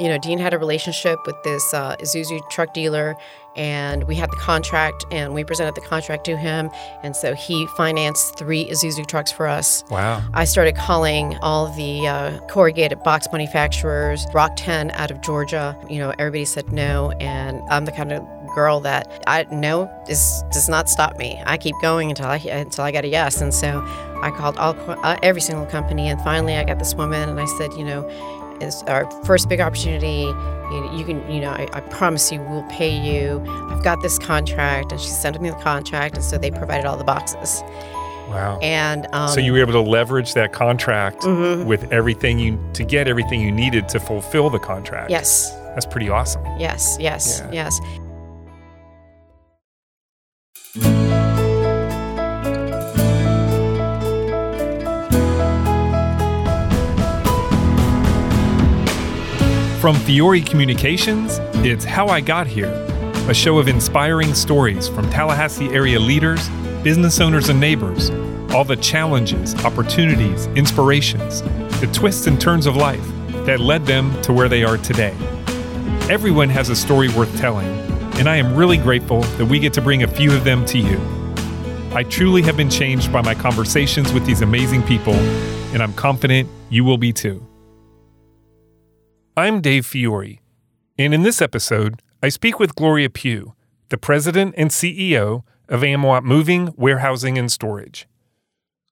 you know, Dean had a relationship with this uh, Isuzu truck dealer, and we had the contract, and we presented the contract to him, and so he financed three Isuzu trucks for us. Wow. I started calling all the uh, corrugated box manufacturers, RockTenn out of Georgia. You know, everybody said no, and I'm the kind of girl that I no this does not stop me. I keep going until I until I get a yes, and so I called all uh, every single company, and finally I got this woman, and I said, you know, is our first big opportunity. You, you can, you know, I, I, promise you, we'll pay you. I've got this contract, and she sent me the contract, and so they provided all the boxes. Wow. And um, so you were able to leverage that contract Mhm. with everything you to get everything you needed to fulfill the contract. yes, That's pretty awesome. yes, yes, Yeah. yes. From Fiore Communications, it's How I Got Here, a show of inspiring stories from Tallahassee area leaders, business owners, and neighbors. All the challenges, opportunities, inspirations, the twists and turns of life that led them to where they are today. Everyone has a story worth telling, and I am really grateful that we get to bring a few of them to you. I truly have been changed by my conversations with these amazing people, and I'm confident you will be too. I'm Dave Fiore, and in this episode, I speak with Gloria Pugh, the president and CEO of Amwat Moving, Warehousing, and Storage.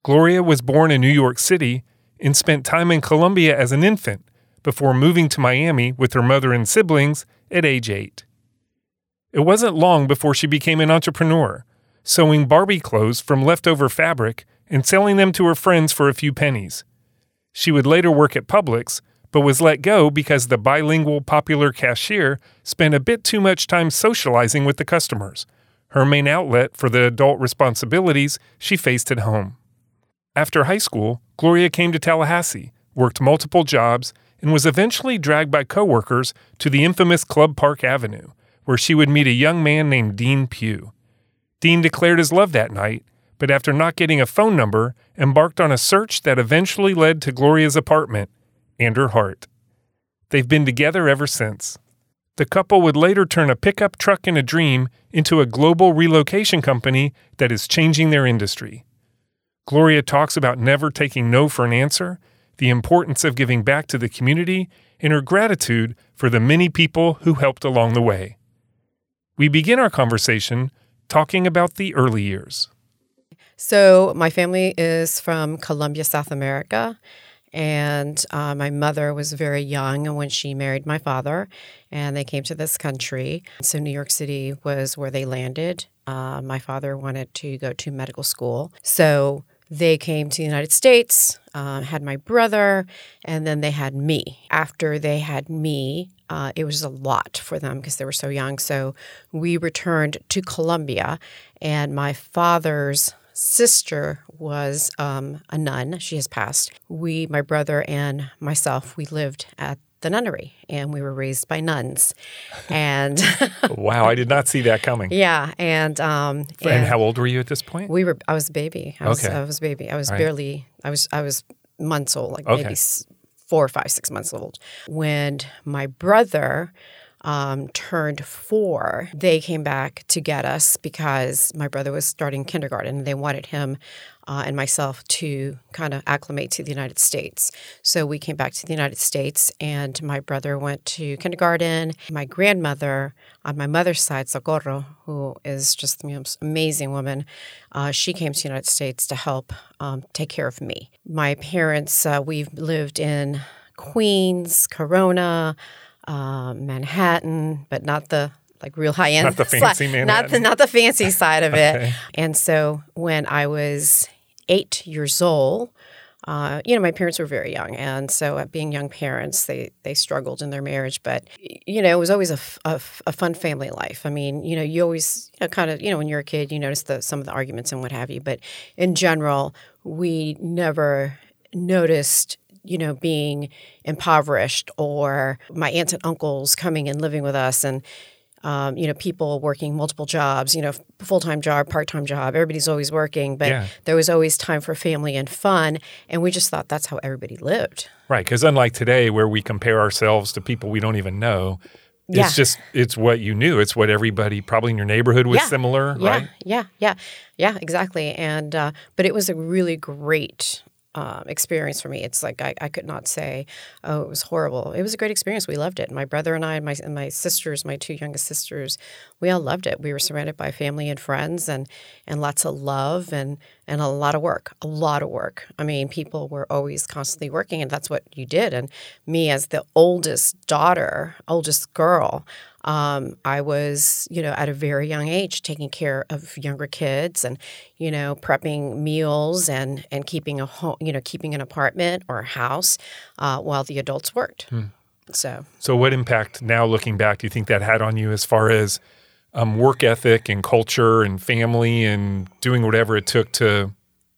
Gloria was born in New York City and spent time in Colombia as an infant before moving to Miami with her mother and siblings at age eight. It wasn't long before she became an entrepreneur, sewing Barbie clothes from leftover fabric and selling them to her friends for a few pennies. She would later work at Publix, but was let go because the bilingual popular cashier spent a bit too much time socializing with the customers, her main outlet for the adult responsibilities she faced at home. After high school, Gloria came to Tallahassee, worked multiple jobs, and was eventually dragged by coworkers to the infamous Club Park Avenue, where she would meet a young man named Dean Pugh. Dean declared his love that night, but after not getting a phone number, embarked on a search that eventually led to Gloria's apartment and her heart. They've been together ever since. The couple would later turn a pickup truck and a dream into a global relocation company that is changing their industry. Gloria talks about never taking no for an answer, the importance of giving back to the community, and her gratitude for the many people who helped along the way. We begin our conversation talking about the early years. So my family is from Colombia, South America. And uh, my mother was very young when she married my father, and they came to this country. So, New York City was where they landed. Uh, my father wanted to go to medical school. So, they came to the United States, uh, had my brother, and then they had me. After they had me, uh, it was a lot for them because they were so young. So, we returned to Colombia, and my father's sister was um, a nun. She has passed. We, my brother and myself, we lived at the nunnery and we were raised by nuns. And wow, I did not see that coming. yeah, and um, And how old were you at this point? we were. I was a baby. I was, Okay. I was a baby. I was Right. barely. I was. I was months old, like Okay. maybe four, five, six months old. When my brother um, turned four, they came back to get us because my brother was starting kindergarten. and They wanted him uh, and myself to kind of acclimate to the United States. So we came back to the United States, and my brother went to kindergarten. My grandmother on my mother's side, Socorro, who is just the most amazing woman, uh, she came to the United States to help um, take care of me. My parents, uh, we've lived in Queens, Corona, uh, Manhattan, but not the like real high end, Not the fancy side. not the not the fancy side of it. Okay. And so when I was eight years old, uh, you know, my parents were very young, and so at being young parents, they they struggled in their marriage. But you know, it was always a, f- a f- a fun family life. I mean, you know, you always you know, kind of you know when you're a kid, you notice the some of the arguments and what have you. But in general, we never noticed you know being impoverished or my aunts and uncles coming and living with us and um, you know, people working multiple jobs, you know, full time job, part time job. Everybody's always working, but Yeah. there was always time for family and fun. And we just thought that's how everybody lived. Right, because unlike today, where we compare ourselves to people we don't even know, Yeah. it's just it's what you knew. It's what everybody probably in your neighborhood was Yeah. similar, Yeah, right? yeah, yeah, yeah, exactly. And uh, but it was a really great um, experience for me. It's like I, I could not say, oh, it was horrible. It was a great experience. We loved it. My brother and I, and my and my sisters, my two youngest sisters, we all loved it. We were surrounded by family and friends, and and lots of love and and a lot of work. A lot of work. I mean, people were always constantly working, and that's what you did. And me, as the oldest daughter, oldest girl, um, I was, you know, at a very young age taking care of younger kids and, you know, prepping meals and and keeping a home, you know, keeping an apartment or a house uh, while the adults worked. So So, what impact now, looking back, do you think that had on you as far as um, work ethic and culture and family and doing whatever it took to,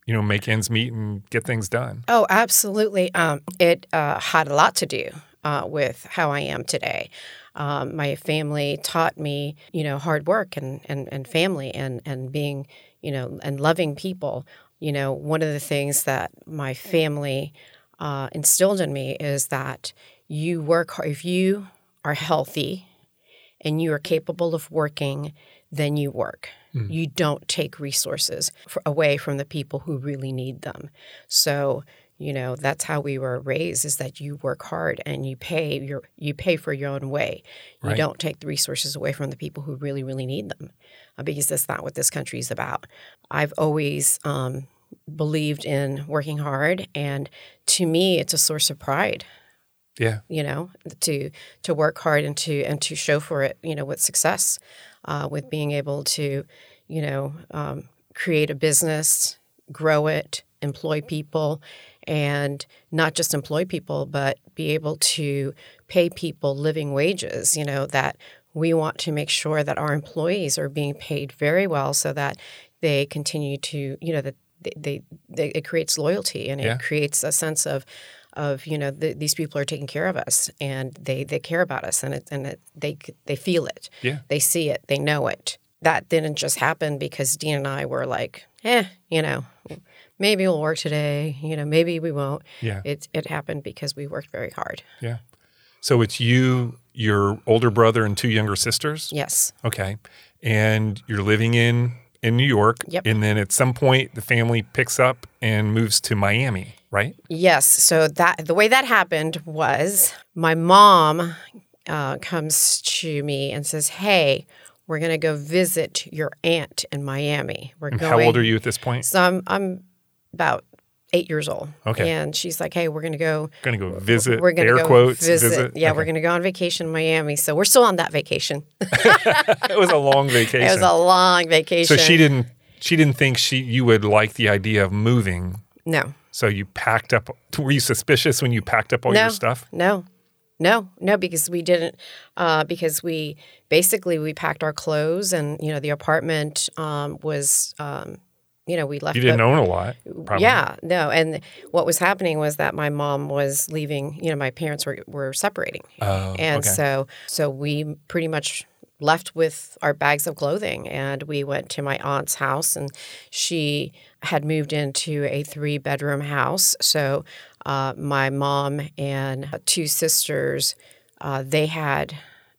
you know, make ends meet and get things done? Oh, absolutely. Um, it uh, had a lot to do uh, with how I am today. Um, my family taught me, you know, hard work and, and, and family and, and being, you know, and loving people. You know, one of the things that my family uh, instilled in me is that you work hard. If you are healthy and you are capable of working, then you work. You don't take resources f away from the people who really need them. So, you know, that's how we were raised is that you work hard and you pay your you pay for your own way. You don't take the resources away from the people who really really need them. Uh, because that's not what this country is about. I've always um, believed in working hard and to me it's a source of pride Yeah. you know to to work hard and to and to show for it you know with success uh, with being able to you know um, create a business grow it employ people and not just employ people but be able to pay people living wages you know that we want to make sure that our employees are being paid very well so that they continue to you know that they, they, they it creates loyalty and it Yeah. creates a sense of of you know th these people are taking care of us and they they care about us and it and it, they they feel it Yeah. they see it they know it that didn't just happen because Dean and I were like eh you know maybe we'll work today you know maybe we won't Yeah. it it happened because we worked very hard Yeah. So it's you, your older brother, and two younger sisters. yes Okay. And you're living in in New York. Yep. And then at some point, the family picks up and moves to Miami, right? Yes. So that the way that happened was my mom uh, comes to me and says, "Hey, we're going to go visit your aunt in Miami. We're And going." how old are you at this point? So I'm I'm about eight years old. Okay. And she's like, "Hey, we're going to go." Going to go visit. We're going air to go quotes. visit. Yeah, Okay. we're going to go on vacation in Miami. So we're still on that vacation. it was a long vacation. It was a long vacation. so she didn't. She didn't think she you would like the idea of moving. no, So you packed up. Were you suspicious when you packed up all no, your stuff? No, no, no, because we didn't. Uh, because we basically we packed our clothes, and you know the apartment um, was, um, you know, we left. You didn't the, own a lot. Probably. Yeah, no, and what was happening was that my mom was leaving. You know, my parents were were separating, Oh, and okay. so so we pretty much left with our bags of clothing and we went to my aunt's house and she had moved into a three bedroom house so uh, my mom and two sisters uh, they had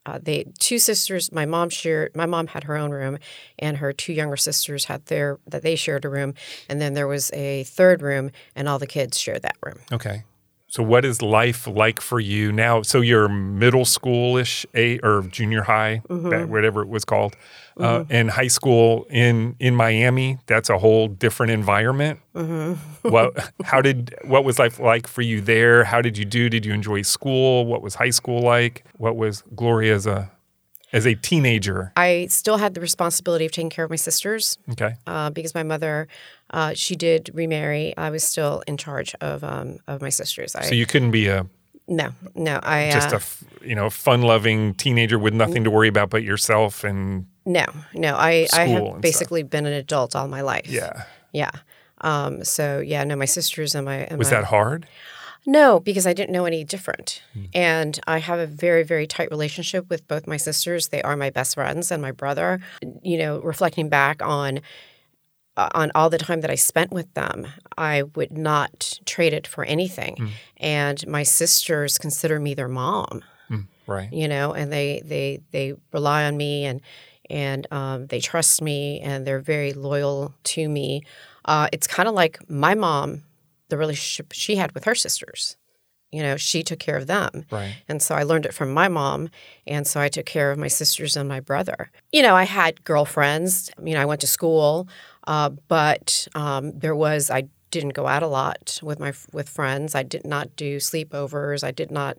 uh, they two sisters my mom shared my mom had her own room and her two younger sisters had their that they shared a room and then there was a third room and all the kids shared that room Okay. So what is life like for you now? So you're middle schoolish, a or junior high, Mm-hmm. that- whatever it was called, uh, and high school in in Miami. That's a whole different environment. Mm-hmm. what? How did? What was life like for you there? How did you do? Did you enjoy school? What was high school like? What was Gloria as a as a teenager? i still had the responsibility of taking care of my sisters Okay. uh, because my mother, uh, she did remarry. I was still in charge of um, of my sisters. I So you couldn't be a no, no, I just uh, a you know fun loving teenager with nothing to worry about but yourself and no, no. I I have stuff. basically been an adult all my life. yeah. yeah. Um, so yeah, no, my sisters and my and Was my, that hard? No, because I didn't know any different. And I have a very, very tight relationship with both my sisters. They are my best friends and my brother. You know, reflecting back on on all the time that I spent with them, I would not trade it for anything. And my sisters consider me their mom Right. you know, and they they they rely on me and and um, they trust me and they're very loyal to me. Uh, it's kind of like my mom, the relationship she had with her sisters. You know, she took care of them. Right. And so I learned it from my mom. And so I took care of my sisters and my brother. You know, I had girlfriends. You know, I went to school, uh, but um, there was, I didn't go out a lot with my with friends. I did not do sleepovers. I did not,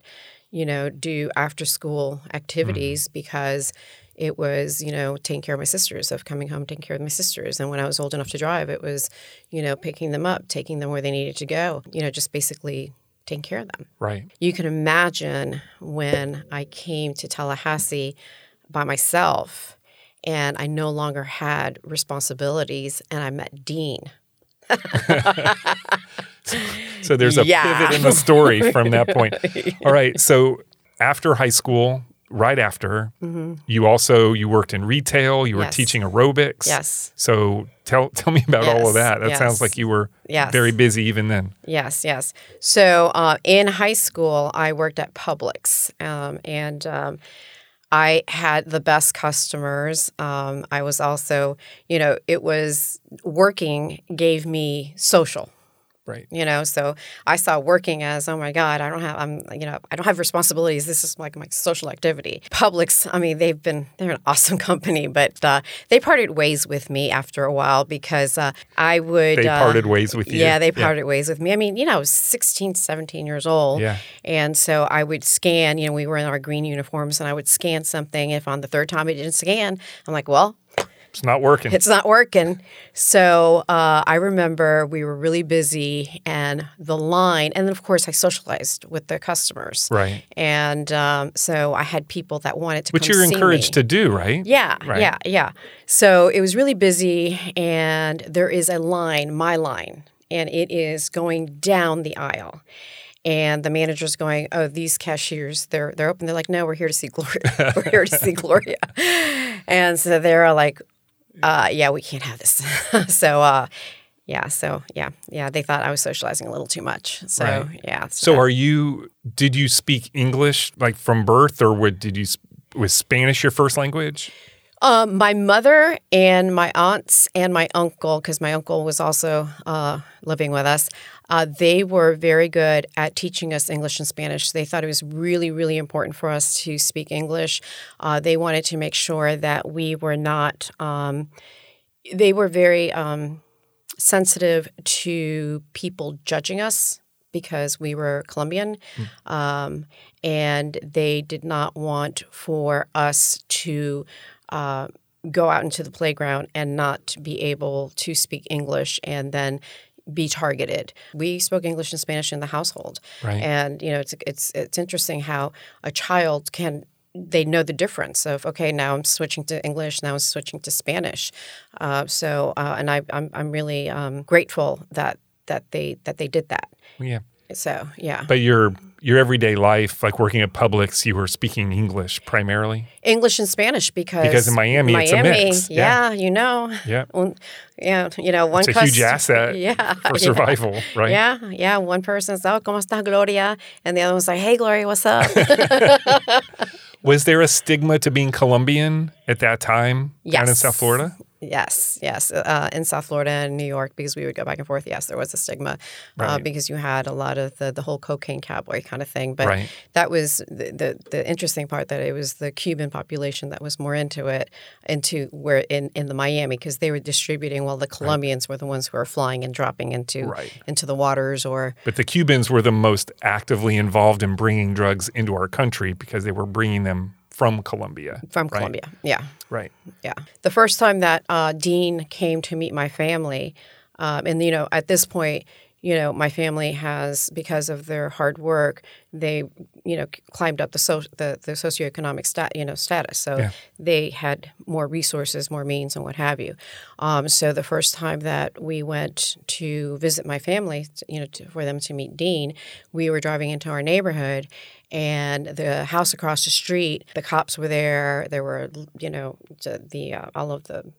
you know, do after school activities because it was, you know, taking care of my sisters, of coming home, taking care of my sisters. And when I was old enough to drive, it was, you know, picking them up, taking them where they needed to go, you know, just basically taking care of them. Right. You can imagine when I came to Tallahassee by myself and I no longer had responsibilities and I met Dean. So there's a Yeah. pivot in the story from that point. All right. So after high school, right after, you also you worked in retail. You were Mm-hmm. Yes. teaching aerobics. Yes. So tell tell me about all of Yes, that. That sounds like you were Yes. very busy even then. Yes, yes. So uh, in high school, I worked at Publix, um, and um, I had the best customers. Um, I was also, you know, it was working gave me social. Right. You know, so I saw working as, oh my God, I don't have, I'm, you know, I don't have responsibilities. This is like my social activity. Publix, I mean, they've been, they're an awesome company, but uh, they parted ways with me after a while because uh, I would. They uh, parted ways with you. yeah, they parted ways with me. I mean, you know, I was 16, 17 years old. Yeah. And so I would scan, you know, we were in our green uniforms and I would scan something. If on the third time it didn't scan, I'm like, well, It's not working. it's not working. So uh, I remember we were really busy and the line, and then of course I socialized with the customers. right. And um, so I had people that wanted to Which come you're encouraged me. to do, right? Yeah, Right. yeah, yeah. So it was really busy, and there is a line, my line, and it is going down the aisle. And the manager's going, "Oh, these cashiers, they're they're open." They're like, "No, we're here to see Gloria. we're here to see Gloria." And so they're like, uh, "Yeah, we can't have this." so, uh, yeah, so yeah, yeah, they thought I was socializing a little too much. So Right. yeah. So are you did you speak English like from birth or would, did you was Spanish your first language? Um, my mother and my aunts and my uncle, because my uncle was also uh, living with us, uh, they were very good at teaching us English and Spanish. They thought it was really, really important for us to speak English. Uh, they wanted to make sure that we were not, um, they were very um, sensitive to people judging us because we were Colombian. Um, and they did not want for us to uh, go out into the playground and not be able to speak English and then be targeted. We spoke English and Spanish in the household, Right. and you know it's it's it's interesting how a child can they know the difference of okay now I'm switching to English now I'm switching to Spanish, uh, so uh, and I I'm I'm really um, grateful that that they that they did that. Yeah. So yeah, But your your everyday life, like working at Publix, you were speaking English primarily. English and Spanish because Because in Miami, it's a mix. Yeah. Yeah, you know, Yeah. One- yeah, you know, one It's a huge asset yeah, for yeah. survival, right? Yeah, yeah. One person's oh, ¿cómo está Gloria? And the other one's like, hey, Gloria, what's up? Was there a stigma to being Colombian at that time down in South Florida? Yes, yes. Uh, in South Florida and New York, because we would go back and forth. Yes, there was a stigma uh, because you had a lot of the the whole cocaine cowboy kind of thing. But Right. that was the, the the interesting part that it was the Cuban population that was more into it, into where in in the Miami because they were distributing while the Colombians were the ones who were flying and dropping into Right. into the waters or But the Cubans were the most actively involved in bringing drugs into our country because they were bringing them from Colombia. from right? Colombia. Yeah. Right. Yeah. The first time that uh, Dean came to meet my family, um, and you know, at this point, you know, my family has because of their hard work, they you know climbed up the so the, the socioeconomic stat you know status, so Yeah. they had more resources, more means, and what have you. Um, so the first time that we went to visit my family, you know, to, for them to meet Dean, we were driving into our neighborhood, and the house across the street, the cops were there. There were, you know, the, the uh, all of the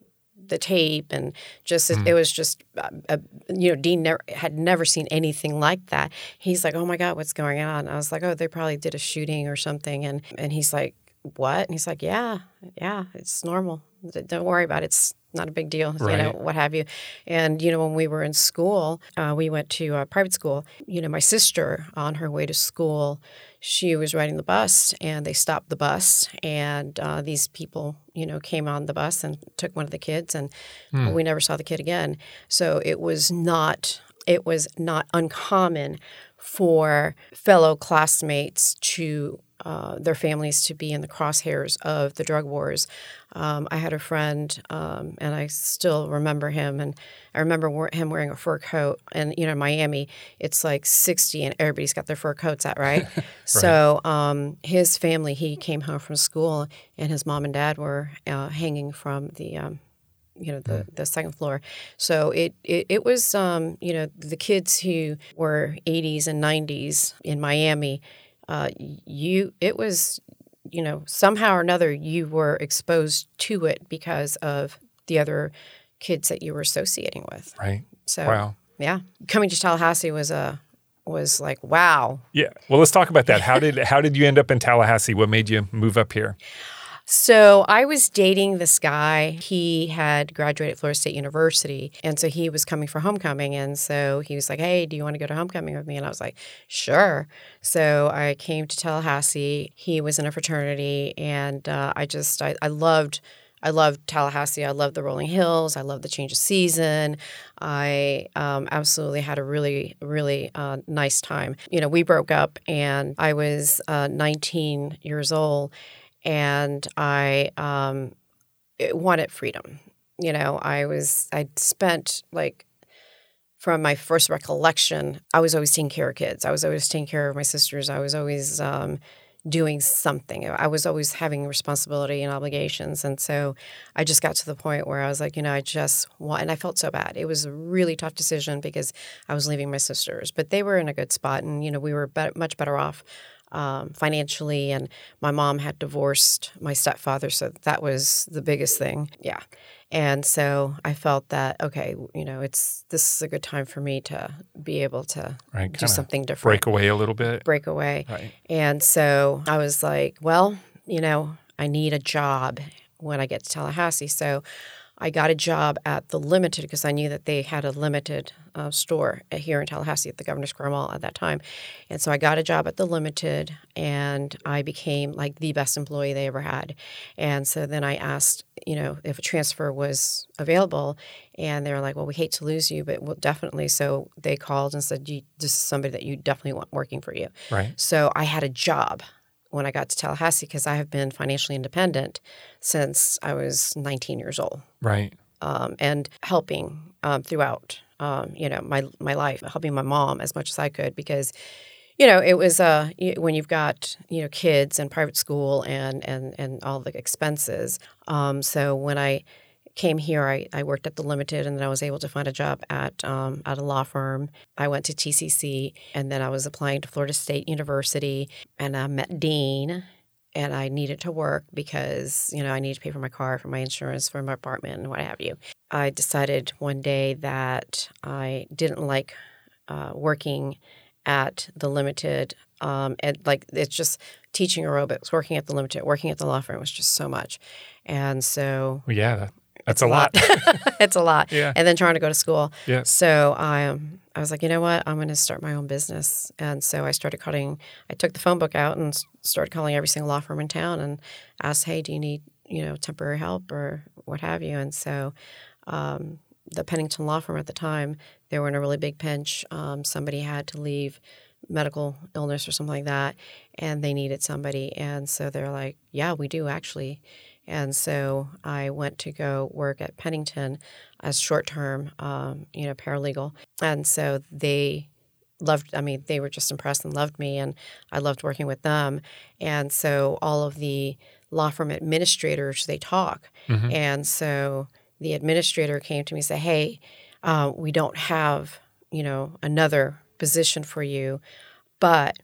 the tape and just it, it was just uh, uh, you know Dean never, had never seen anything like that. He's like, "Oh my god, what's going on?" I was like, "Oh, they probably did a shooting or something." And and he's like, "What?" And he's like, "Yeah, yeah, it's normal. Don't worry about it. It's not a big deal, you know, what have you." And you know, when we were in school, uh, we went to a private school. You know, my sister on her way to school, she was riding the bus, and they stopped the bus, and uh, these people, you know, came on the bus and took one of the kids, and we never saw the kid again. So it was not it was not uncommon for fellow classmates to uh, their families to be in the crosshairs of the drug wars. Um, I had a friend, um, and I still remember him, and I remember wor- him wearing a fur coat. And you know, Miami, it's like sixty, and everybody's got their fur coats out, right? So um, his family, he came home from school, and his mom and dad were uh, hanging from the um, you know the, the second floor so it it, it was um, you know the kids who were 80s and 90s in miami uh, you it was you know somehow or another you were exposed to it because of the other kids that you were associating with Right. so Wow. yeah coming to tallahassee was a was like wow Yeah. Well, let's talk about that. How did how did you end up in Tallahassee? What made you move up here? So I was dating this guy. He had graduated Florida State University. And so he was coming for homecoming. And so he was like, Hey, do you want to go to homecoming with me? And I was like, Sure. So I came to Tallahassee. He was in a fraternity. And uh, I just, I, I loved. I loved Tallahassee. I loved the rolling hills. I loved the change of season. I um, absolutely had a really, really uh, nice time. You know, we broke up, and I was uh, 19 years old, and I um, wanted freedom. You know, I was I spent like from my first recollection, I was always taking care of kids. I was always taking care of my sisters. I was always um, doing something. I was always having responsibility and obligations. And so I just got to the point where I was like, you know, I just want, and I felt so bad. It was a really tough decision because I was leaving my sisters, but they were in a good spot. And, you know, we were bet much better off um, financially. And my mom had divorced my stepfather. So that was the biggest thing. Yeah. And so I felt that, okay, you know, it's, this is a good time for me to be able to Right. do something different break away a little bit. break away. Right. And so I was like, well, you know, I need a job when I get to Tallahassee. So I got a job at the Limited because I knew that they had a limited uh, store here in Tallahassee at the Governor Square Mall at that time. And so I got a job at the Limited and I became like the best employee they ever had. And so then I asked, you know, if a transfer was available. And they were like, well, we hate to lose you, but we'll definitely. So they called and said, you, this is somebody that you definitely want working for you. Right. So I had a job when I got to Tallahassee because I have been financially independent since I was 19 years old Right. um, and helping um, throughout, um, you know, my my life, helping my mom as much as I could because, you know, it was uh, when you've got you know kids and private school and and and all the expenses. Um, so when I came here, I, I worked at the Limited, and then I was able to find a job at um, at a law firm. I went to TCC, and then I was applying to Florida State University, and I met Dean. And I needed to work because you know I needed to pay for my car, for my insurance, for my apartment, and what have you. I decided one day that I didn't like uh, working at the limited. Um, and like it's just teaching aerobics, working at the limited, working at the law firm was just so much, and so Well, yeah. That, that's a lot. it's a lot. Yeah. And then trying to go to school. Yeah. So I um, I was like, you know what? I'm going to start my own business. And so I started calling. I took the phone book out and started calling every single law firm in town and asked, hey, do you need you know temporary help or what have you? And so um, the Pennington Law Firm at the time, they were in a really big pinch. Um, somebody had to leave medical illness or something like that, and they needed somebody. And so they're like, yeah, we do actually. And so I went to go work at Pennington as short term, um, you know, paralegal. And so they loved, I mean, they were just impressed and loved me, and I loved working with them. And so all of the law firm administrators, they talk. Mm-hmm. And so the administrator came to me and said, Hey, uh, we don't have, you know, another position for you, but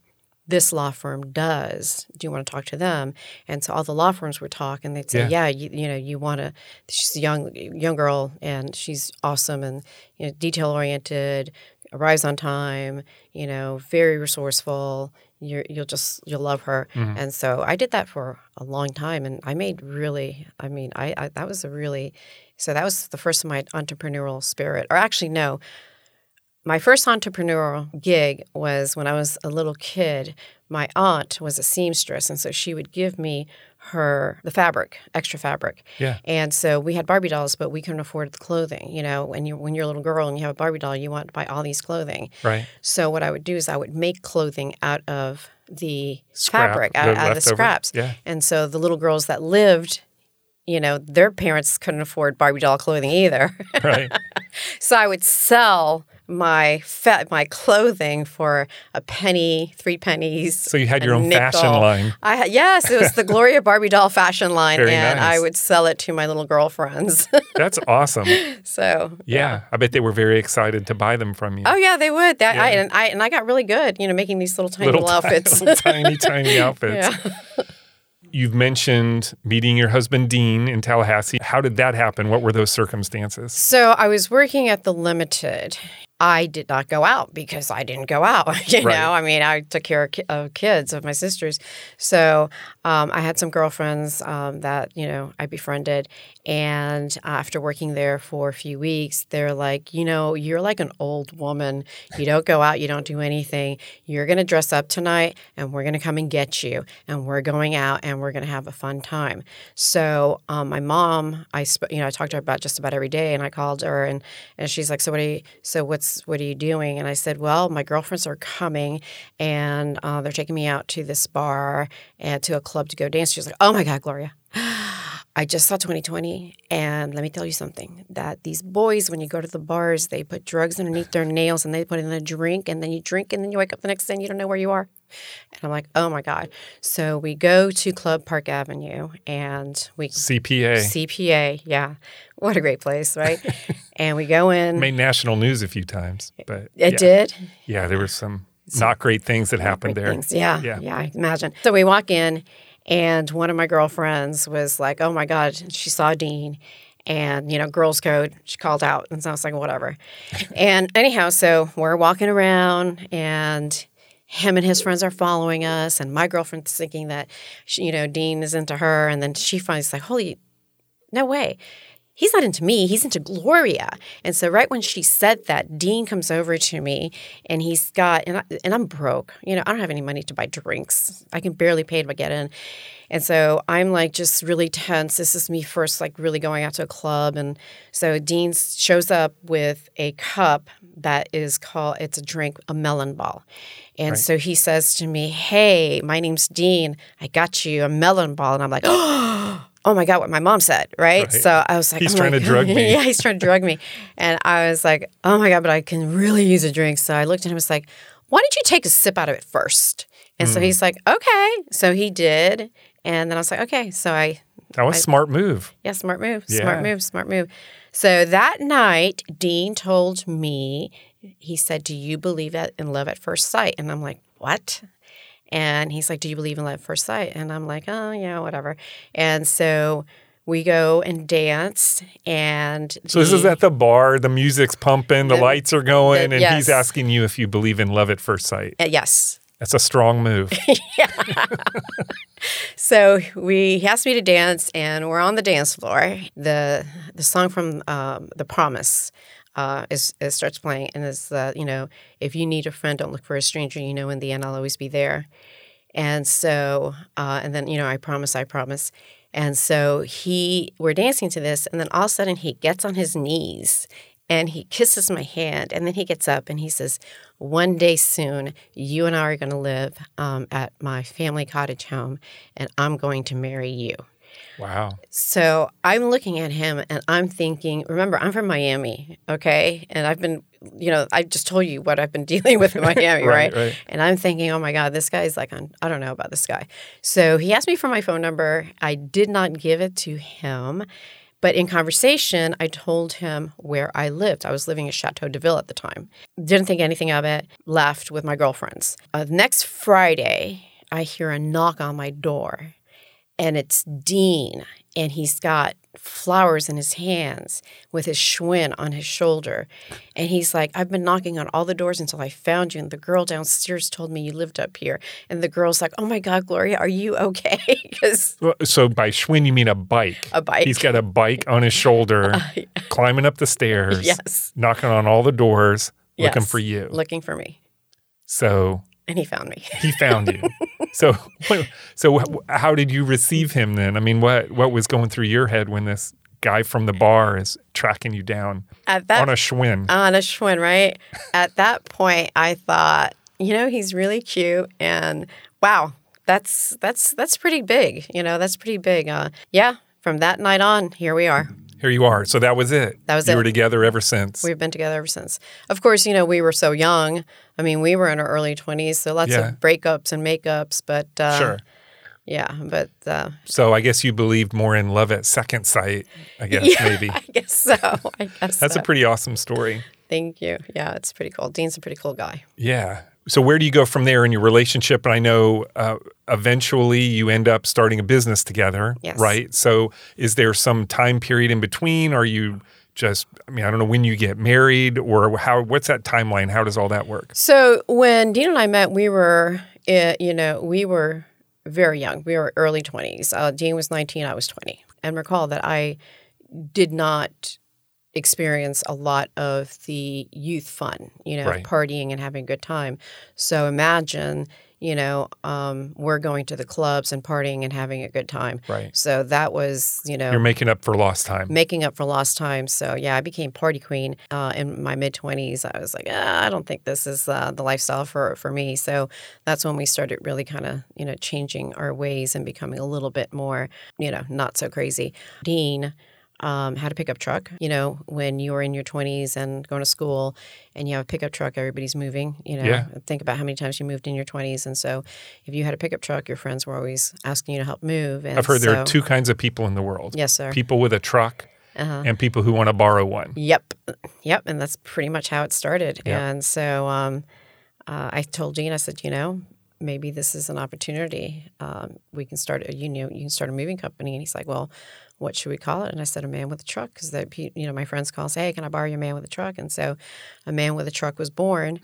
this law firm does. Do you want to talk to them? And so all the law firms would talk, and they'd say, Yeah. "Yeah, you, you know, you want to." She's a young young girl, and she's awesome, and you know, detail oriented, arrives on time. You know, very resourceful. You're, you'll just you'll love her. Mm-hmm. And so I did that for a long time, and I made really. I mean, I, I that was a really. So that was the first of my entrepreneurial spirit, or actually, no. My first entrepreneurial gig was when I was a little kid. My aunt was a seamstress, and so she would give me her the fabric, extra fabric. Yeah. And so we had Barbie dolls, but we couldn't afford the clothing. You know, when you when you're a little girl and you have a Barbie doll, you want to buy all these clothing. Right. So what I would do is I would make clothing out of the Scrap, fabric, the out, out of the scraps. Yeah. And so the little girls that lived, you know, their parents couldn't afford Barbie doll clothing either. Right. So I would sell my fa- my clothing for a penny, three pennies. So you had your own fashion line. I had, yes, it was the Gloria Barbie doll fashion line, Very and nice. I would sell it to my little girlfriends. That's awesome. so Yeah. I bet they were very excited to buy them from you. Oh yeah, they would. That I and I and I got really good, you know, making these little tiny little, ti- outfits. little tiny, tiny outfits. yeah. You've mentioned meeting your husband Dean in Tallahassee. How did that happen? What were those circumstances? So I was working at the Limited. I did not go out because I didn't go out. You Right. know, I mean, I took care of, of kids, of my sisters. So um, I had some girlfriends um, that you know I befriended, and after working there for a few weeks, they're like, you know, you're like an old woman. You don't go out. You don't do anything. You're gonna dress up tonight, and we're gonna come and get you, and we're going out, and we're gonna have a fun time. So um, my mom, I sp- you know I talked to her about just about every day, and I called her, and and she's like, so what are you, so what's what are you doing? And I said, well, my girlfriends are coming, and uh, they're taking me out to this bar and to a club to go dance. She's like, oh my god, Gloria. I just saw 20/20, and let me tell you something that these boys, when you go to the bars, they put drugs underneath their nails and they put it in a drink, and then you drink, and then you wake up the next day and you don't know where you are. And I'm like, oh my God. So we go to Club Park Avenue and we CPA CPA, yeah. What a great place, right? and we go in. made national news a few times, but it yeah. did. Yeah, there were some not great things that happened there. things. Yeah, Yeah. yeah, I imagine. So we walk in, and one of my girlfriends was like, "Oh my god," she saw Dean, and you know, girls' code. She called out, and so I was like, "Whatever." and anyhow, so we're walking around, and him and his friends are following us, and my girlfriend's thinking that, she, you know, Dean is into her, and then she finds like, "Holy, no way." He's not into me, he's into Gloria. And so right when she said that, Dean comes over to me and he's got and I, and I'm broke. You know, I don't have any money to buy drinks. I can barely pay to get in. And so I'm like just really tense. This is me first like really going out to a club and so Dean shows up with a cup that is called it's a drink a melon ball. And so he says to me, "Hey, my name's Dean. I got you a melon ball." And I'm like, "Oh my god, what my mom said, right?" Right. So I was like, He's oh trying to drug me. yeah, he's trying to drug me. And I was like, oh my God, but I can really use a drink. So I looked at him and was like, why don't you take a sip out of it first? And Hmm. so he's like, okay. So he did. And then I was like, okay. So I, That was a smart move. yeah, smart move, Yeah. smart move, smart move. So that night, Dean told me, he said, do you believe that in love at first sight? And I'm like, what? And he's like, do you believe in love at first sight? And I'm like, oh, yeah, whatever. And so we go and dance. And So this is at the bar. The music's pumping. The, The- lights are going, the- and he's asking you if you believe in love at first sight. Uh, yes. That's a strong move. So we he asked me to dance, and we're on the dance floor. the The song from um, The Promise uh, is, is starts playing, and it's the you know if you need a friend, don't look for a stranger. You know, in the end, I'll always be there. And so, uh, and then you know, I promise, I promise. And so he, we're dancing to this, and then all of a sudden he gets on his knees and he kisses my hand, and then he gets up and he says, "One day soon, you and I are going to live um, at my family cottage home, and I'm going to marry you." Wow. So I'm looking at him and I'm thinking, remember, I'm from Miami, okay? And I've been, you know, I just told you what I've been dealing with in Miami, right, Right, right. And I'm thinking, oh my God, this guy's like, I'm, I don't know about this guy. So he asked me for my phone number. I did not give it to him. But in conversation, I told him where I lived. I was living at Chateau de Ville at the time. Didn't think anything of it, left with my girlfriends. Uh, next Friday, I hear a knock on my door and it's Dean, and he's got flowers in his hands with his Schwinn on his shoulder. And he's like, I've been knocking on all the doors until I found you. And the girl downstairs told me you lived up here. And the girl's like, Oh my God, Gloria, are you okay? Well, So by Schwinn, you mean a bike. A bike. He's got a bike on his shoulder, uh, climbing up the stairs, Yes. knocking on all the doors, looking for you. looking for me. So And he found me. he found you. so, so how did you receive him then? I mean, what what was going through your head when this guy from the bar is tracking you down At that on a Schwinn? on a Schwinn, right? At that point, I thought, you know, he's really cute, and wow, that's that's that's pretty big. You know, that's pretty big. Uh, yeah. From that night on, here we are. Here you are. So that was it. That was you it. were together ever since. We've been together ever since. Of course, you know, we were so young. I mean, we were in our early 20s, so lots Yeah. of breakups and makeups, but uh, sure. yeah, but uh, So I guess you believed more in love at second sight. I guess yeah, maybe. I guess so. I guess That's so. a pretty awesome story. Thank you. Yeah, it's pretty cool. Dean's a pretty cool guy. Yeah. So where do you go from there in your relationship? And I know uh, eventually you end up starting a business together, Yes. right? So is there some time period in between? Are you just? I mean, I don't know when you get married or how. What's that timeline? How does all that work? So when Dean and I met, we were, uh, you know, we were very young. We were early 20s. Uh, Dean was 19, I was 20. And recall that I did not experience a lot of the youth fun, you know, Right. partying and having a good time. So imagine, you know, um, we're going to the clubs and partying and having a good time. Right. So that was, you know, You're making up for lost time. making up for lost time. So yeah, I became party queen uh, in my mid twenties. I was like, ah, I don't think this is uh, the lifestyle for for me. So that's when we started really kind of you know changing our ways and becoming a little bit more you know not so crazy. Dean. Um, had a pickup truck. You know, when you were in your 20s and going to school and you have a pickup truck, everybody's moving. You know, Yeah. think about how many times you moved in your 20s. And so if you had a pickup truck, your friends were always asking you to help move. And I've heard there are two kinds of people in the world. Yes, sir. People with a truck Uh-huh. and people who want to borrow one. Yep, yep, and that's pretty much how it started. Yep. And so um, uh, I told Dean, I said, you know, maybe this is an opportunity. Um, we can start a you know you can start a moving company. And he's like, well, what should we call it? And I said, a man with a truck, because that you know my friends call and say, hey, can I borrow your man with a truck? And so a man with a truck was born.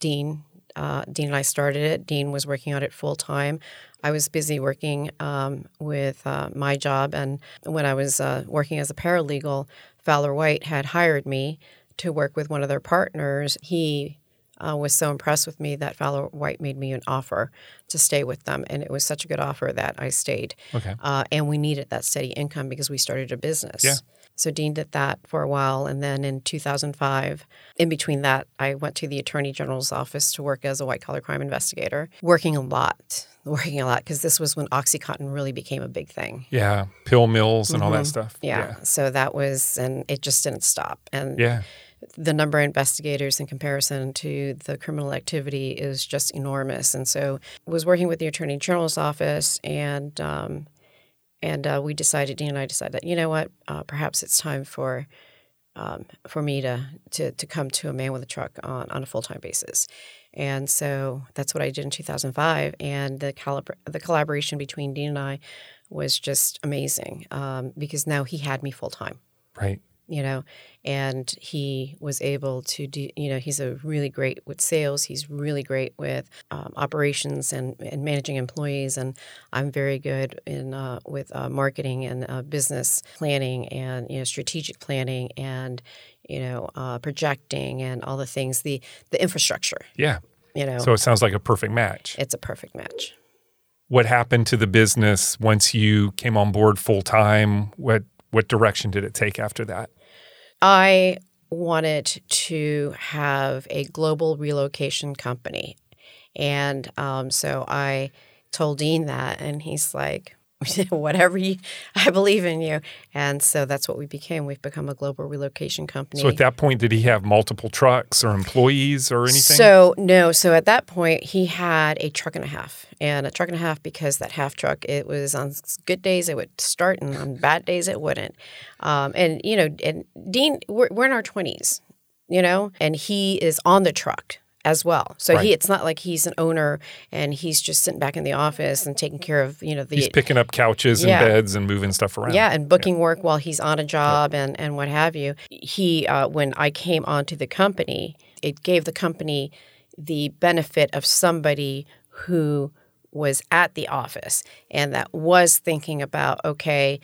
Dean. Uh, Dean and I started it. Dean was working on it full time. I was busy working um, with uh, my job, and when I was uh, working as a paralegal, Fowler White had hired me to work with one of their partners. He uh, was so impressed with me that Fowler White made me an offer to stay with them, and it was such a good offer that I stayed. Okay. Uh, and we needed that steady income because we started a business. Yeah. So Dean did that for a while, and then in 2005, in between that, I went to the Attorney General's office to work as a white collar crime investigator, working a lot, working a lot because this was when OxyContin really became a big thing. Yeah. Pill mills and all that stuff. Mm-hmm. Yeah. So that was, and it just didn't stop. And Yeah. The number of investigators in comparison to the criminal activity is just enormous. And so was working with the Attorney General's office and um, and uh, we decided, Dean and I decided that, you know what, uh, perhaps it's time for um, for me to, to to come to a man with a truck on, on a full time basis. And so that's what I did in 2005. And the calibra- the collaboration between Dean and I was just amazing um, because now he had me full time Right. You know, and he was able to do, you know, he's a really great with sales. He's really great with um, operations and, and managing employees. And I'm very good in uh, with uh, marketing and uh, business planning and, you know, strategic planning and, you know, uh, projecting and all the things, the, the infrastructure, Yeah. you know, So it sounds like a perfect match. it's a perfect match. What happened to the business once you came on board full time? What what direction did it take after that? I wanted to have a global relocation company. And um, so I told Dean that, and he's like, whatever you, I believe in you. And so that's what we became. We've become a global relocation company. So at that point, did he have multiple trucks or employees or anything? So no. So at that point, he had a truck and a half, and a truck and a half because that half truck it was on good days it would start, and on bad days it wouldn't. Um, and you know, and Dean, we're, we're in our twenties, you know, and he is on the truck as well. So Right. he it's not like he's an owner and he's just sitting back in the office and taking care of, you know, the He's picking up couches and Yeah. beds and moving stuff around. yeah, and booking work while he's on a job and, and what have you. He, uh, when I came onto the company, it gave the company the benefit of somebody who was at the office and that was thinking about, okay,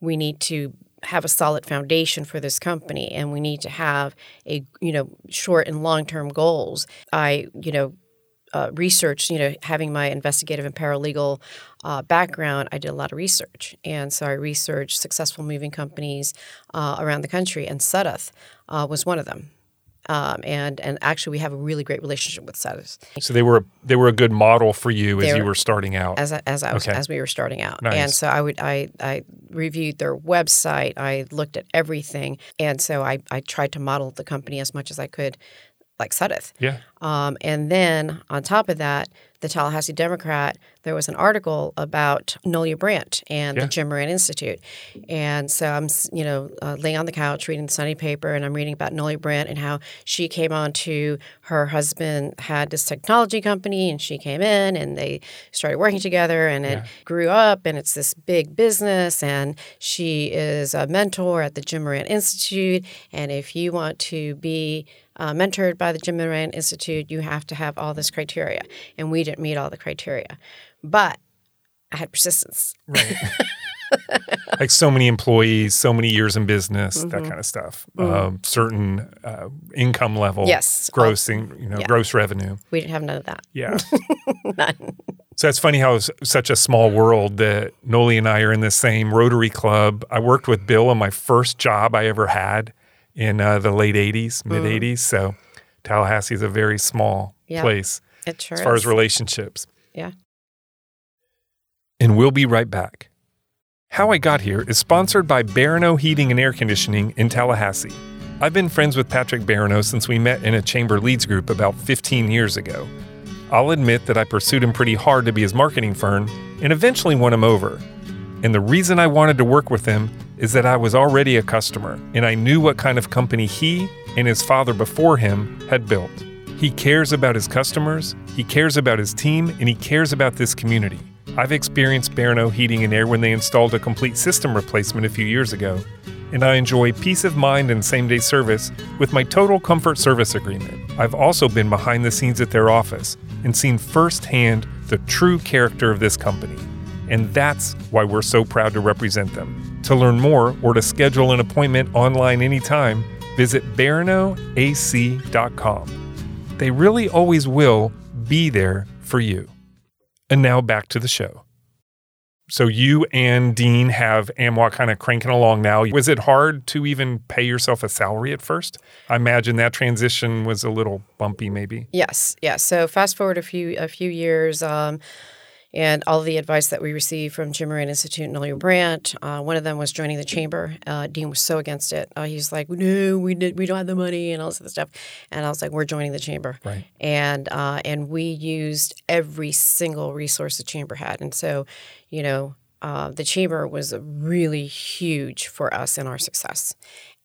we need to have a solid foundation for this company and we need to have a you know short and long term goals i you know uh, research, you know, having my investigative and paralegal uh, background, I did a lot of research. And so I researched successful moving companies uh, around the country, and Sudduth uh, was one of them. Um, and and actually, we have a really great relationship with Sudduth So they were they were a good model for you as They you were- starting out. as I, as I was, Okay. as we were starting out. Nice. And so I would I I reviewed their website, I looked at everything, and so I I tried to model the company as much as I could, like Sudduth. yeah. Um, and then on top of that, the Tallahassee Democrat, there was an article about Nolia Brandt and Yeah. the Jim Moran Institute. And so I'm, you know, uh, laying on the couch reading the Sunday paper, and I'm reading about Nolia Brandt and how she came on to her husband had this technology company, and she came in, and they started working together, and it grew up, and it's this big business, and she is a mentor at the Jim Moran Institute, and if you want to be uh, mentored by the Jim Moran Institute, you have to have all this criteria. And we didn't meet all the criteria. But I had persistence. Right. like so many employees, so many years in business, that kind of stuff. Um, certain uh, income level, Yes. grossing, you know, Yeah. gross revenue. We didn't have none of that. Yeah. None. So it's funny how it's such a small world that Noli and I are in the same Rotary Club. I worked with Bill on my first job I ever had in uh, the late 80s, mid 80s. So Tallahassee is a very small Yeah. place It sure as far is. as relationships. Yeah. And we'll be right back. How I Got Here is sponsored by Barineau Heating and Air Conditioning in Tallahassee. I've been friends with Patrick Barineau since we met in a chamber leads group about 15 years ago. I'll admit that I pursued him pretty hard to be his marketing firm and eventually won him over. And the reason I wanted to work with him is that I was already a customer and I knew what kind of company he and his father before him had built. He cares about his customers, he cares about his team, and he cares about this community. I've experienced Barineau Heating and Air when they installed a complete system replacement a few years ago, and I enjoy peace of mind and same day service with my Total Comfort Service Agreement. I've also been behind the scenes at their office and seen firsthand the true character of this company. And that's why we're so proud to represent them. To learn more or to schedule an appointment online anytime, visit barineauac.com. They really always will be there for you. And now back to the show. So you and Dean have Amwat kind of cranking along now. Was it hard to even pay yourself a salary at first? I imagine that transition was a little bumpy, maybe. Yes, yes. So fast forward a few a few years, um, and all the advice that we received from Jim Moran Institute and Nolia Brandt. Uh, one of them was joining the chamber. Uh, Dean was so against it. Uh, he's like, "No, we did, we don't have the money," and all this other stuff. And I was like, "We're joining the chamber." Right. And uh, and we used every single resource the chamber had, and so, you know. Uh, the chamber was really huge for us in our success.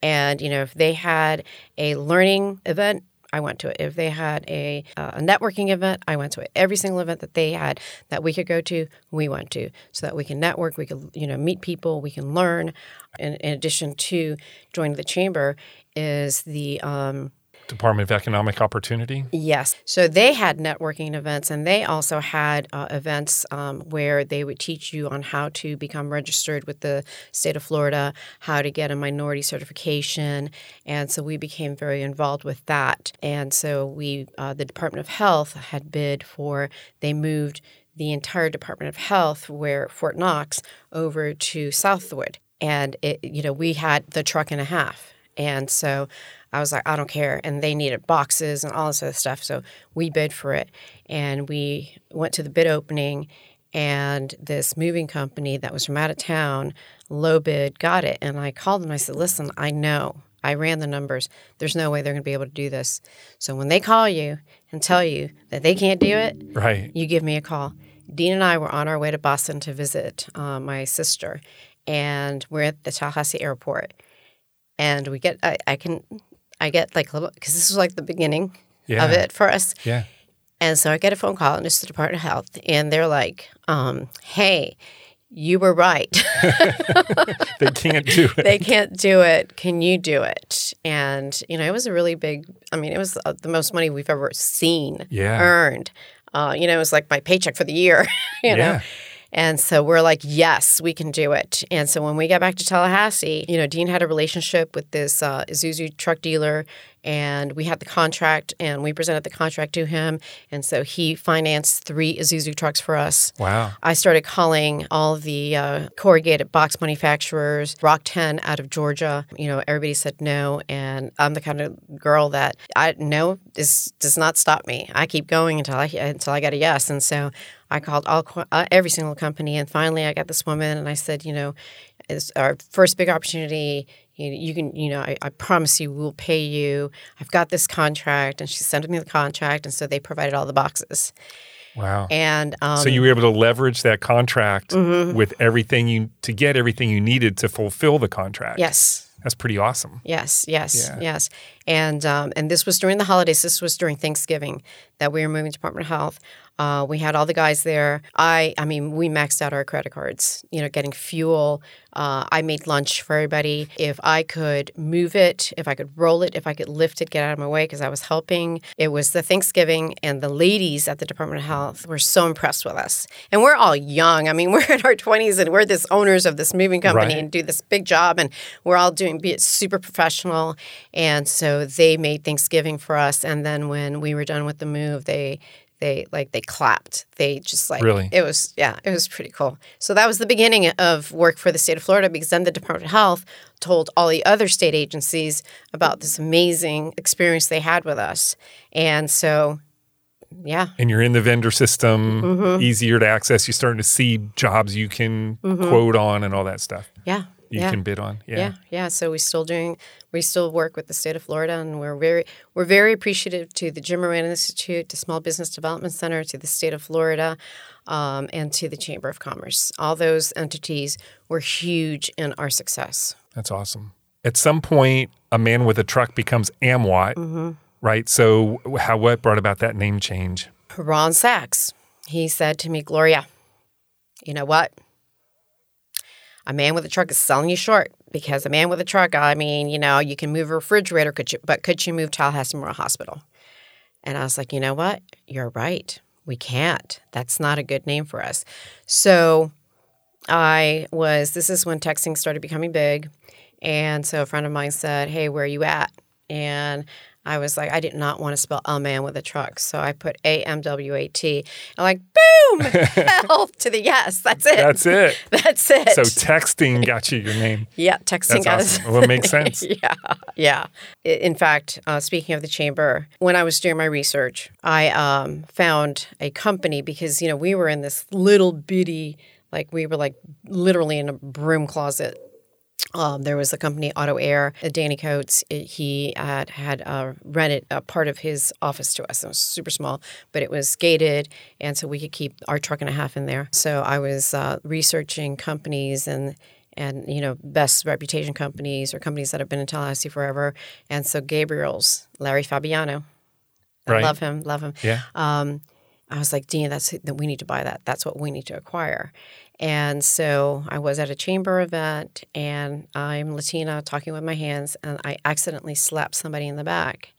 And, you know, if they had a learning event, I went to it. If they had a, uh, a networking event, I went to it. Every single event that they had that we could go to, we went to, so that we can network, we could, you know, meet people, we can learn. In, in addition to joining the chamber, is the um, Department of Economic Opportunity. Yes. So they had networking events and they also had uh, events um, where they would teach you on how to become registered with the state of Florida, how to get a minority certification. And so we became very involved with that. And so we, uh, the Department of Health had bid for, they moved the entire Department of Health, where Fort Knox, over to Southwood. And it, you know, we had the truck and a half. And so I was like, I don't care. And they needed boxes and all this other stuff. So we bid for it. And we went to the bid opening And this moving company that was from out of town, low bid, got it. And I called them. I said, listen, I know. I ran the numbers. There's no way they're going to be able to do this. So when they call you and tell you that they can't do it, Right. you give me a call. Dean and I were on our way to Boston to visit uh, my sister, and we're at the Tallahassee airport. And we get, I, I can, I get like a little, because this was like the beginning Yeah. of it for us. Yeah. And so I get a phone call, and it's the Department of Health, and they're like, um, "Hey, you were right. They can't do it. they can't do it. Can you do it?" And you know, it was a really big. I mean, it was uh, the most money we've ever seen Yeah. earned. Uh, you know, it was like my paycheck for the year. You know. And so we're like, yes, we can do it. And so when we got back to Tallahassee, you know, Dean had a relationship with this uh, Isuzu truck dealer, and we had the contract, and we presented the contract to him. And so he financed three Isuzu trucks for us. Wow. I started calling all the uh, corrugated box manufacturers, RockTenn out of Georgia. You know, everybody said no. And I'm the kind of girl that I no is does not stop me. I keep going until I until I get a yes. And so I called all uh, every single company, and finally I got this woman, and I said, you know, it's our first big opportunity. You, you can, you know, I, I promise you, we'll pay you. I've got this contract, and she sent me the contract, and so they provided all the boxes. Wow. And um, so you were able to leverage that contract Mm-hmm. with everything you to get everything you needed to fulfill the contract. yes, That's pretty awesome. Yes, yes, Yeah. yes. And um, and this was during the holidays. This was during Thanksgiving that we were moving to Department of Health. Uh, we had all the guys there. I I mean, we maxed out our credit cards. You know, getting fuel. Uh, I made lunch for everybody. If I could move it, if I could roll it, if I could lift it, get out of my way because I was helping. It was the Thanksgiving, and the ladies at the Department of Health were so impressed with us. And we're all young. I mean, we're in our twenties, and we're this owners of this moving company, Right. and do this big job, and we're all doing be it super professional. And so they made Thanksgiving for us, and then when we were done with the move, they they like they clapped. They just like Really? it was yeah, it was pretty cool. So that was the beginning of work for the state of Florida because then the Department of Health told all the other state agencies about this amazing experience they had with us, and so yeah, And you're in the vendor system, Mm-hmm. easier to access. You're starting to see jobs you can quote on and all that stuff yeah, you yeah. can bid on. Yeah. Yeah, yeah. So we still doing, we still work with the state of Florida, and we're very, we're very appreciative to the Jim Moran Institute, to Small Business Development Center, to the state of Florida, um, and to the Chamber of Commerce. All those entities were huge in our success. That's awesome. At some point, a man with a truck becomes Amwat, Mm-hmm. right? So, how what brought about that name change? Ron Sachs, he said to me, Gloria, you know what? A man with a truck is selling you short because a man with a truck, I mean, you know, you can move a refrigerator, could you, but could you move Tallahassee Memorial Hospital? And I was like, you know what? You're right. We can't. That's not a good name for us. So I was, this is when texting started becoming big. And so a friend of mine said, hey, where are you at? And I was like, I did not want to spell a man with a truck. So I put A M W A T. I'm like, boom, health to the yes. That's it. That's it. That's it. So, texting got you your name. yeah, texting That's guys. awesome. Well, it makes sense. yeah, yeah. In fact, uh, speaking of the chamber, when I was doing my research, I um, found a company because you know we were in this little bitty, like we were like literally in a broom closet. Um, there was a company, Auto Air, uh, Danny Coates. it- he had had uh, rented a part of his office to us. It was super small, but it was gated, and so we could keep our truck and a half in there. So I was uh, researching companies and and you know best reputation companies or companies that have been in Tallahassee forever. And so Gabriel's Larry Fabiano, I Right. love him, love him. Yeah. Um, I was like, Dean, that's that we need to buy that. That's what we need to acquire. And so I was at a chamber event, and I'm Latina talking with my hands, and I accidentally slapped somebody in the back.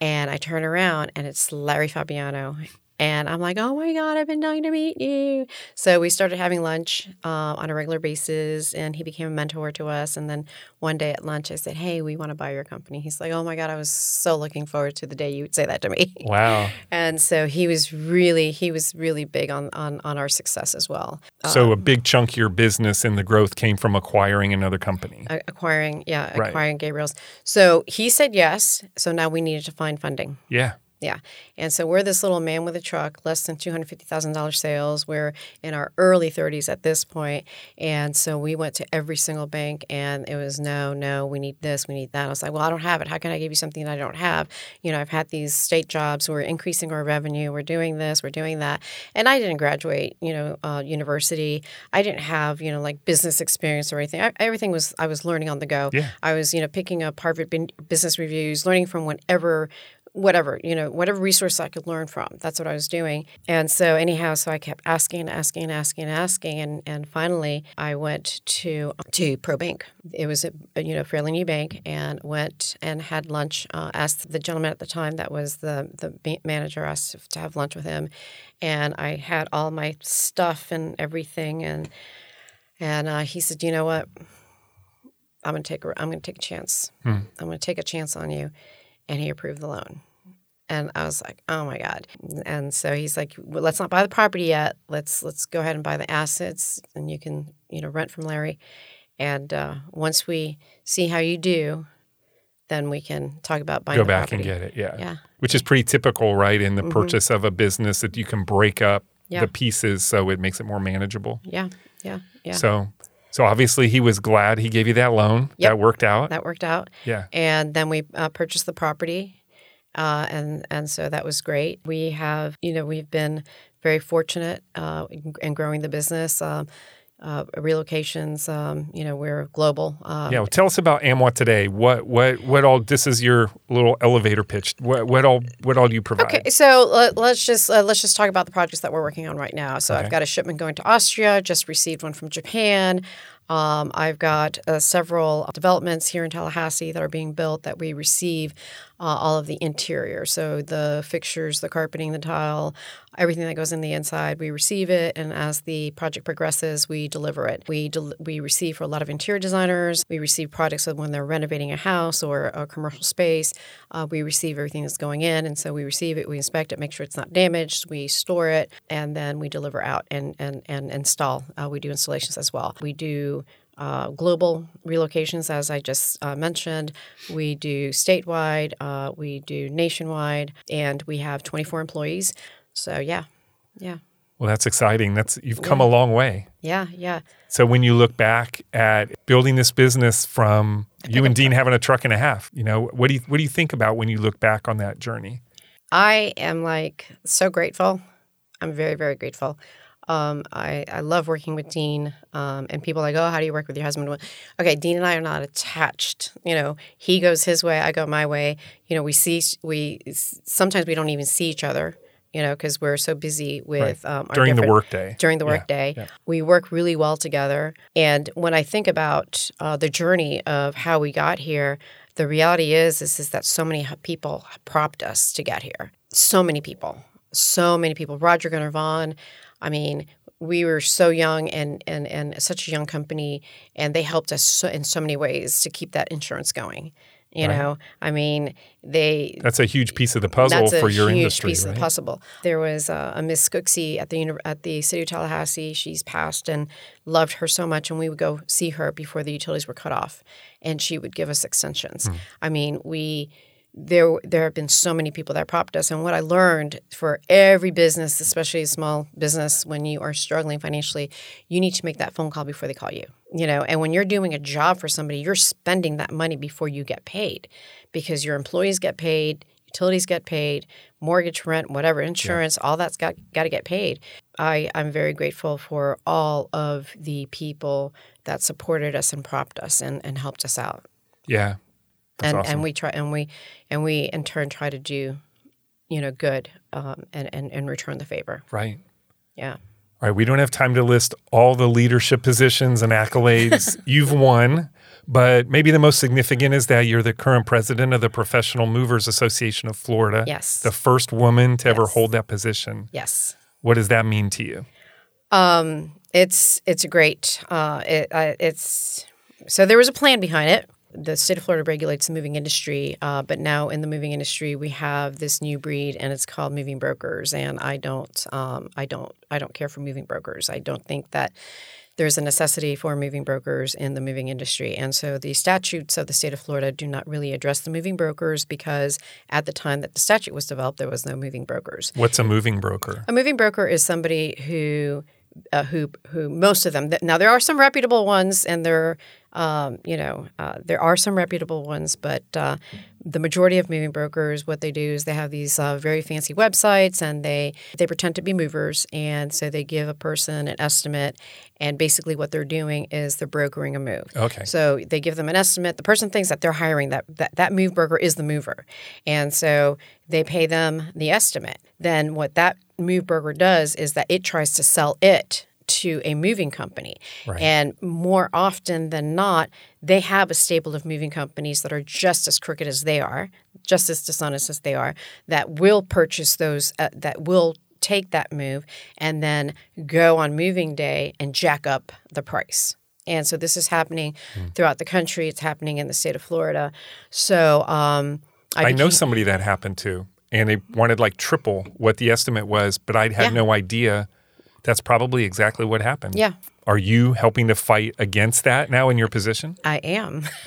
And I turn around, and it's Larry Fabiano. And I'm like, oh my God, I've been dying to meet you. So we started having lunch uh, on a regular basis, and he became a mentor to us. And then one day at lunch, I said, hey, we want to buy your company. He's like, oh my God, I was so looking forward to the day you would say that to me. Wow. And so he was really, he was really big on on, on our success as well. So, a big chunk of your business and the growth came from acquiring another company. Acquiring, yeah, Right. acquiring Gabriel's. So he said yes. So now we needed to find funding. Yeah. Yeah. And so we're this little man with a truck, less than $250,000 sales. We're in our early 30s at this point. And so we went to every single bank and it was no, no, we need this, we need that. I was like, well, I don't have it. How can I give you something I don't have? You know, I've had these state jobs. We're increasing our revenue. We're doing this, we're doing that. And I didn't graduate, you know, uh, university. I didn't have, you know, like business experience or anything. I, everything was, I was learning on the go. Yeah. I was, you know, picking up Harvard business reviews, learning from whatever whatever, you know, whatever resource I could learn from. That's what I was doing. And so anyhow, so I kept asking, and asking, and asking, and asking, and and finally I went to to ProBank. It was a, you know fairly new bank, and went and had lunch. Uh, asked the gentleman at the time that was the the manager asked to have lunch with him, and I had all my stuff and everything, and and uh, he said, you know what. I'm gonna take a, I'm gonna take a chance. Hmm. I'm gonna take a chance on you and he approved the loan. And I was like, "Oh my god!" And so he's like, well, "Let's not buy the property yet. Let's let's go ahead and buy the assets, and you can you know rent from Larry. And uh, once we see how you do, then we can talk about buying. Go back property. and get it. Yeah, yeah. Which is pretty typical, right? In the mm-hmm. purchase of a business, that you can break up yeah. the pieces so it makes it more manageable. Yeah, yeah, yeah. So so obviously he was glad he gave you that loan. Yep. That worked out. That worked out. Yeah. And then we uh, purchased the property, uh, and and so that was great. We have you know we've been very fortunate uh, in, in, growing the business. Um, uh, relocations. Um, you know, we're global. Um, yeah, well, tell us about Amwat today. What what what all? This is your little elevator pitch. What what all what all do you provide? Okay, so uh, let's just uh, let's just talk about the projects that we're working on right now. So okay. I've got a shipment going to Austria. Just received one from Japan. Um, I've got uh, several developments here in Tallahassee that are being built that we receive uh, all of the interior. So the fixtures, the carpeting, the tile, everything that goes in the inside, we receive it. And as the project progresses, we deliver it. We, del- we receive for a lot of interior designers, we receive products when they're renovating a house or a commercial space. Uh, we receive everything that's going in. And so we receive it, we inspect it, make sure it's not damaged, we store it, and then we deliver out and, and, and install. Uh, we do installations as well. We do uh, global relocations, as I just uh, mentioned. We do statewide, uh, we do nationwide, and we have 24 employees. So, yeah, yeah. Well, that's exciting. That's you've come yeah. a long way. Yeah, yeah. So when you look back at building this business from you and Dean having a truck and a half, you know, what do you what do you think about when you look back on that journey? I am like so grateful. I'm very very grateful. Um, I, I love working with Dean. Um, and people like, oh, how do you work with your husband? Okay, Dean and I are not attached. You know, he goes his way, I go my way. You know, we see, we sometimes we don't even see each other. You know, because we're so busy with right. um, during the workday. During the workday, yeah. yeah. we work really well together. And when I think about uh, the journey of how we got here, the reality is, is is that so many people propped us to get here. So many people, so many people. Roger Gunter Vaughn, I mean, we were so young and, and, and such a young company, and they helped us so, in so many ways to keep that insurance going. You right. know, I mean, they. That's a huge piece of the puzzle for your industry. Huge piece right? of the puzzle. There was uh, a Miss Cooksey at the at the city of Tallahassee. She's passed, and loved her so much, and we would go see her before the utilities were cut off, and she would give us extensions. Hmm. I mean, we there there have been so many people that propped us. And what i learned for every business especially a small business when you are struggling financially you need to make that phone call before they call you you know? And when you're doing a job for somebody you're spending that money before you get paid because your employees get paid utilities get paid mortgage rent whatever insurance yeah. all that's got got to get paid. I i'm very grateful for all of the people that supported us and propped us and, and helped us out. Yeah and awesome. and we try and we and we in turn try to do, you know, good um, and and and return the favor. Right. Yeah. All right. We don't have time to list all the leadership positions and accolades you've won, but maybe the most significant is that you're the current president of the Professional Movers Association of Florida. Yes. The first woman to yes. ever hold that position. Yes. What does that mean to you? Um, it's it's a great. Uh, it, uh, it's so there was a plan behind it the state of Florida regulates the moving industry, uh, but now in the moving industry we have this new breed, and it's called moving brokers. And I don't, um, I don't, I don't care for moving brokers. I don't think that there's a necessity for moving brokers in the moving industry. And so the statutes of the state of Florida do not really address the moving brokers because at the time that the statute was developed, there was no moving brokers. What's a moving broker? A moving broker is somebody who uh, who who most of them now there are some reputable ones and there um, you know uh, there are some reputable ones but uh, the majority of moving brokers what they do is they have these uh, very fancy websites and they they pretend to be movers. And so they give a person an estimate and basically what they're doing is they're brokering a move. Okay. so they give them an estimate. The person thinks that they're hiring that that, that move broker is the mover. And so they pay them the estimate. Then what that move broker does is that it tries to sell it to a moving company. Right. And more often than not, they have a stable of moving companies that are just as crooked as they are, just as dishonest as they are, that will purchase those, uh, that will take that move and then go on moving day and jack up the price. And so this is happening throughout the country. It's happening in the state of Florida. So um, I, I know somebody that happened to, and they wanted like triple what the estimate was, but I had Yeah. no idea. That's probably exactly what happened. Yeah. Are you helping to fight against that now in your position? I am.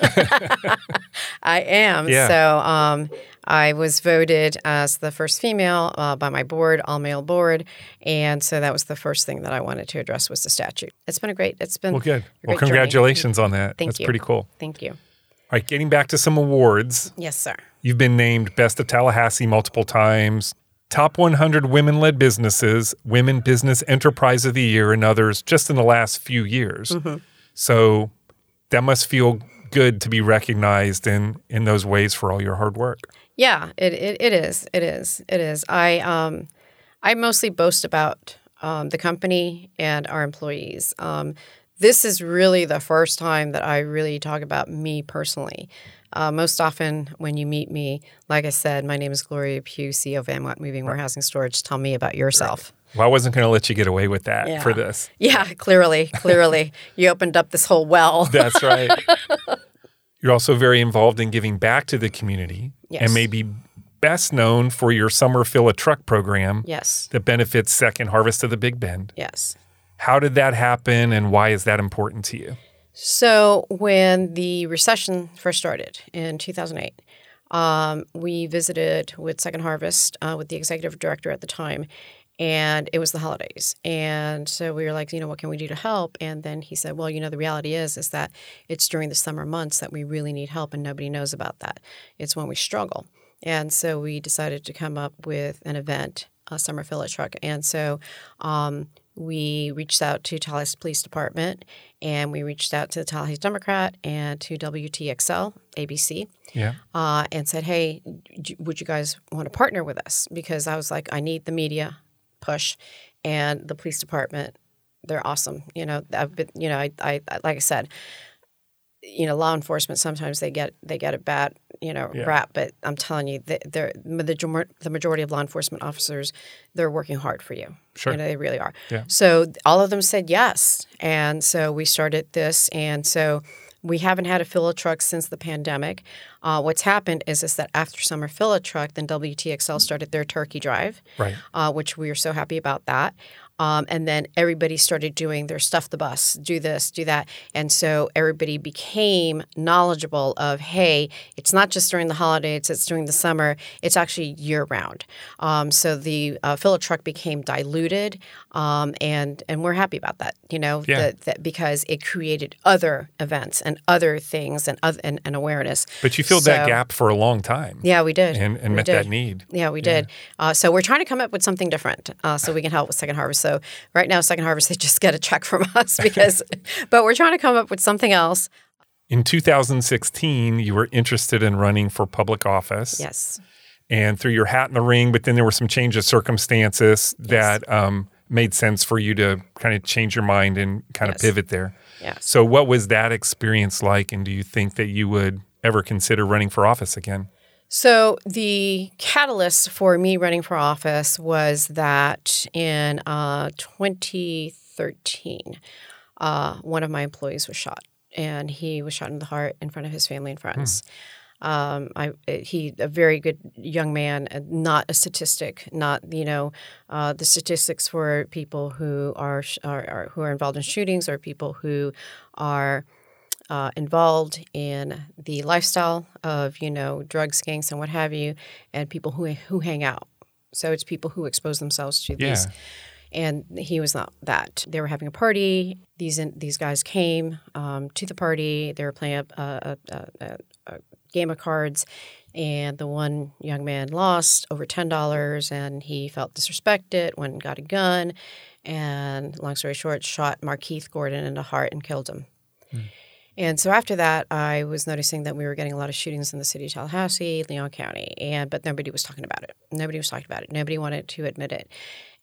I am. Yeah. So um, I was voted as the first female uh, by my board, all male board, and so that was the first thing that I wanted to address was the statute. It's been a great. It's been Well, good. Well, journey. congratulations on that. Thank That's you. pretty cool. Thank you. All right, getting back to some awards. Yes, sir. You've been named Best of Tallahassee multiple times, Top 100 Women Led Businesses, Women Business Enterprise of the Year, and others just in the last few years. Mm-hmm. So that must feel good to be recognized in, in those ways for all your hard work. Yeah, it, it, it is. It is. It is. I um, I mostly boast about um, the company and our employees. Um, this is really the first time that I really talk about me personally. Uh, most often, when you meet me, like I said, my name is Gloria Pugh, CEO of Amwat Moving Warehousing Storage. Tell me about yourself. Well, I wasn't going to let you get away with that Yeah. for this. Yeah, clearly, clearly, you opened up this whole well. That's right. You're also very involved in giving back to the community Yes. and maybe best known for your Summer Fill a Truck program yes, that benefits Second Harvest of the Big Bend. yes. How did that happen and why is that important to you? So when the recession first started in 2008, um, we visited with Second Harvest uh, with the executive director at the time, and it was the holidays. And so we were like, you know, what can we do to help? And then he said, well, you know, the reality is is that it's during the summer months that we really need help, and nobody knows about that. It's when we struggle. And so we decided to come up with an event, a summer fill truck. And so um, we reached out to Tallahassee Police Department and we reached out to the Tallahassee Democrat and to WTXL, ABC, Yeah. uh, and said, hey, would you guys want to partner with us? Because I was like, I need the media push and the police department. They're awesome. You know, I've been, you know, I, I, like I said, you know, law enforcement sometimes they get they get a bad you know Yeah. rap, but I'm telling you, they're the the majority of law enforcement officers they're working hard for you. Sure. you know, they really are. Yeah. So all of them said yes, and so we started this, and so we haven't had a fill a truck since the pandemic. Uh, what's happened is is that after summer fill a truck, then WTXL started their turkey drive Right. uh, which we are so happy about that. Um, and then everybody started doing their stuff the bus, do this, do that. And so everybody became knowledgeable of, hey, it's not just during the holidays, it's during the summer, it's actually year round. Um, so the uh, fill a truck became diluted, um, and, and we're happy about that, you know, Yeah. that, that because it created other events and other things and, oth- and, and awareness. But you filled that gap for a long time. Yeah, we did. And, and We met did. that need. Yeah, we did. Uh, so we're trying to come up with something different uh, so we can help with Second Harvest. So right now, Second Harvest, they just get a check from us because, but we're trying to come up with something else. In 2016, you were interested in running for public office. Yes. and threw your hat in the ring, but then there were some change of circumstances that um, made sense for you to kind of change your mind and kind of pivot there. Yes. So, what was that experience like, and do you think that you would ever consider running for office again? So the catalyst for me running for office was that in uh, 2013, uh, one of my employees was shot, and he was shot in the heart in front of his family and friends. Um, I he a very good young man, uh, not a statistic, not you know uh, the statistics for people who are, are, are who are involved in shootings or people who are uh, involved in the lifestyle of you know drugs, gangs, and what have you, and people who who hang out. So it's people who expose themselves to Yeah. these. And he was not that. They were having a party. These these guys came um, to the party. They were playing a, a, a, a, game of cards, and the one young man lost over ten dollars, and he felt disrespected. Went and got a gun, and long story short, shot Markeith Gordon in the heart and killed him. Hmm. And so after that, I was noticing that we were getting a lot of shootings in the city of Tallahassee, Leon County, and but nobody was talking about it. Nobody was talking about it. Nobody wanted to admit it.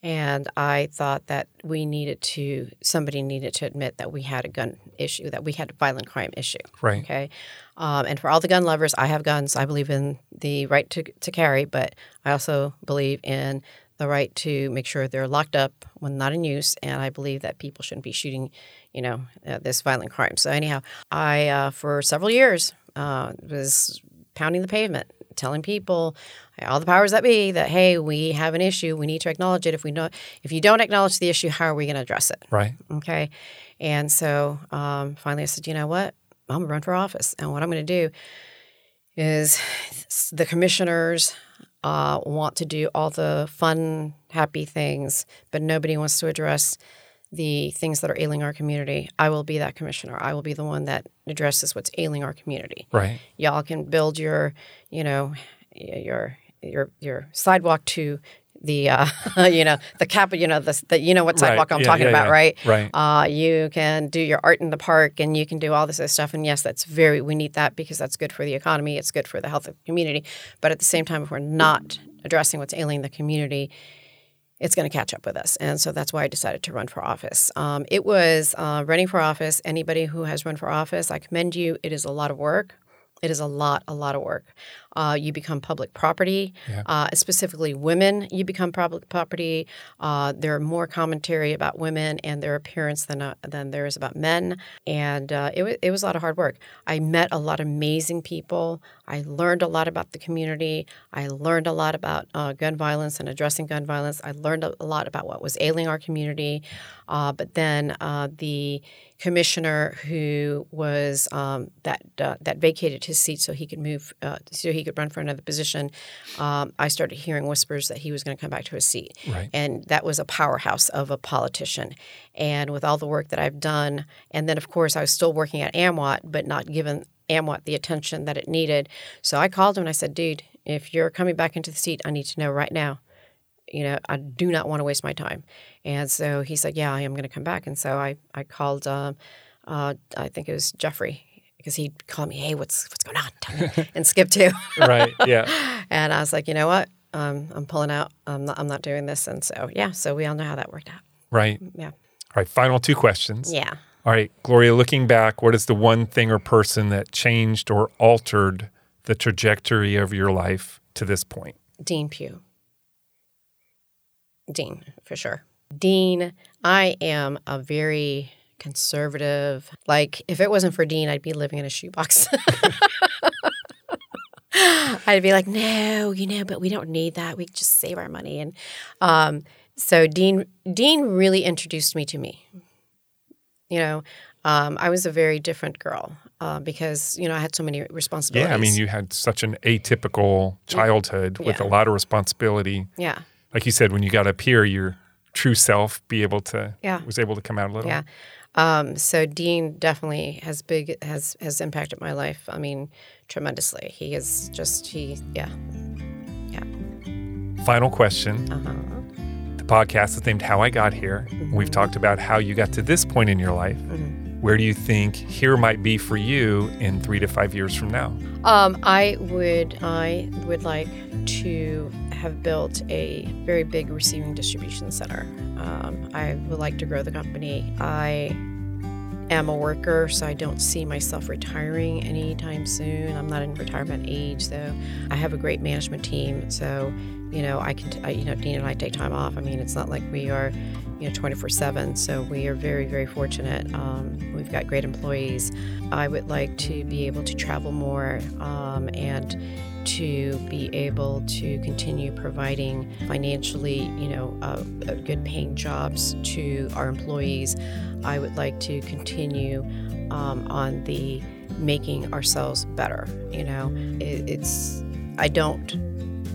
And I thought that we needed to, somebody needed to admit that we had a gun issue, that we had a violent crime issue. Right. Okay. Um, and for all the gun lovers, I have guns. I believe in the right to, to carry, but I also believe in the right to make sure they're locked up when not in use. And I believe that people shouldn't be shooting, you know, uh, this violent crime. So anyhow, I uh, for several years uh, was pounding the pavement, telling people, all the powers that be, that hey, we have an issue. We need to acknowledge it. If we don't, if you don't acknowledge the issue, how are we going to address it? Right. Okay. And so um, finally I said, you know what? I'm going to run for office. And what I'm going to do is the commissioners uh, want to do all the fun, happy things, but nobody wants to address the things that are ailing our community. I will be that commissioner. I will be the one that addresses what's ailing our community Right. y'all can build your you know your your your sidewalk to the uh, you know the cap you know the, the you know what Right. sidewalk I'm Yeah, talking yeah, about yeah. right Right. uh, you can do your art in the park and you can do all this other stuff and yes that's very we need that because that's good for the economy it's good for the health of the community but at the same time if we're not addressing what's ailing the community it's going to catch up with us. And so that's why I decided to run for office. Um, it was uh, running for office. Anybody who has run for office, I commend you. It is a lot of work. It is a lot, a lot of work. Uh, you become public property, Yeah. uh, specifically women. You become public property. Uh, there are more commentary about women and their appearance than uh, than there is about men. And uh, it was it was a lot of hard work. I met a lot of amazing people. I learned a lot about the community. I learned a lot about uh, gun violence and addressing gun violence. I learned a, a lot about what was ailing our community. Uh, but then uh, the commissioner who was um, that uh, that vacated his seat so he could move uh, so he could run for another position. Um, I started hearing whispers that he was going to come back to his seat, Right. and that was a powerhouse of a politician. And with all the work that I've done, and then of course I was still working at Amwat, but not given Amwat the attention that it needed. So I called him and I said, "Dude, if you're coming back into the seat, I need to know right now." you know, I do not want to waste my time. And so he said, yeah, I am going to come back. And so I, I called, um, uh, I think it was Jeffrey, because he'd call me, hey, what's what's going on? And Skip too. Right. Yeah. and I was like, you know what? Um, I'm pulling out. I'm not, I'm not doing this. And so, yeah, so we all know how that worked out. Right. Yeah. All right. Final two questions. Yeah. All right, Gloria, looking back, what is the one thing or person that changed or altered the trajectory of your life to this point? Dean Pugh. Dean, for sure. Dean, I am a very conservative. Like, if it wasn't for Dean, I'd be living in a shoebox. I'd be like, no, you know, but we don't need that. We just save our money. And um, so Dean, Dean really introduced me to me. You know, um, I was a very different girl uh, because you know I had so many responsibilities. Yeah, I mean, you had such an atypical childhood with a lot of responsibility. yeah. Like you said, when you got up here, your true self be able to Yeah. was able to come out a little. Yeah. Um, so Dean definitely has big has has impacted my life. I mean, tremendously. He is just he yeah. Yeah. Final question. Uh-huh. The podcast is named How I Got Here. We've talked about how you got to this point in your life. Mm-hmm. Where do you think here might be for you in three to five years from now? Um, I would I would like to have built a very big receiving distribution center. Um, I would like to grow the company. I am a worker, so I don't see myself retiring anytime soon. I'm not in retirement age, so I have a great management team. So, you know, I can, you know, Dean and I take time off. I mean, it's not like we are, you know 24 7 so we are very very fortunate um, we've got great employees i would like to be able to travel more um, and to be able to continue providing financially you know uh, good paying jobs to our employees i would like to continue um, on the making ourselves better you know? It, it's i don't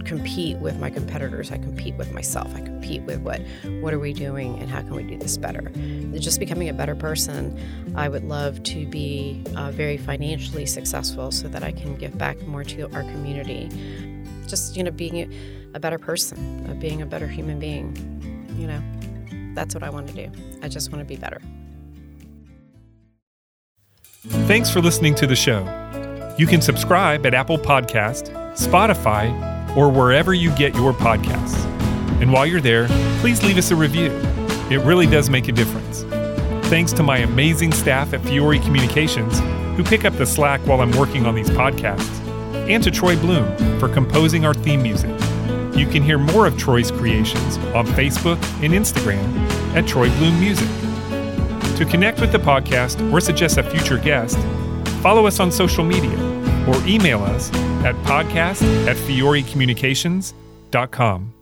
compete with my competitors. I compete with myself. I compete with what what are we doing and how can we do this better. Just becoming a better person. I would love to be uh, very financially successful so that I can give back more to our community. Just you know, being a better person, uh, being a better human being. You know, that's what I want to do. I just want to be better. Thanks for listening to the show. You can subscribe at Apple Podcast, Spotify, or wherever you get your podcasts. And while you're there, please leave us a review. It really does make a difference. Thanks to my amazing staff at Fiore Communications, who pick up the slack while I'm working on these podcasts, and to Troy Bloom for composing our theme music. You can hear more of Troy's creations on Facebook and Instagram at Troy Bloom Music. To connect with the podcast or suggest a future guest, follow us on social media or email us at podcast at fiorecommunications.com.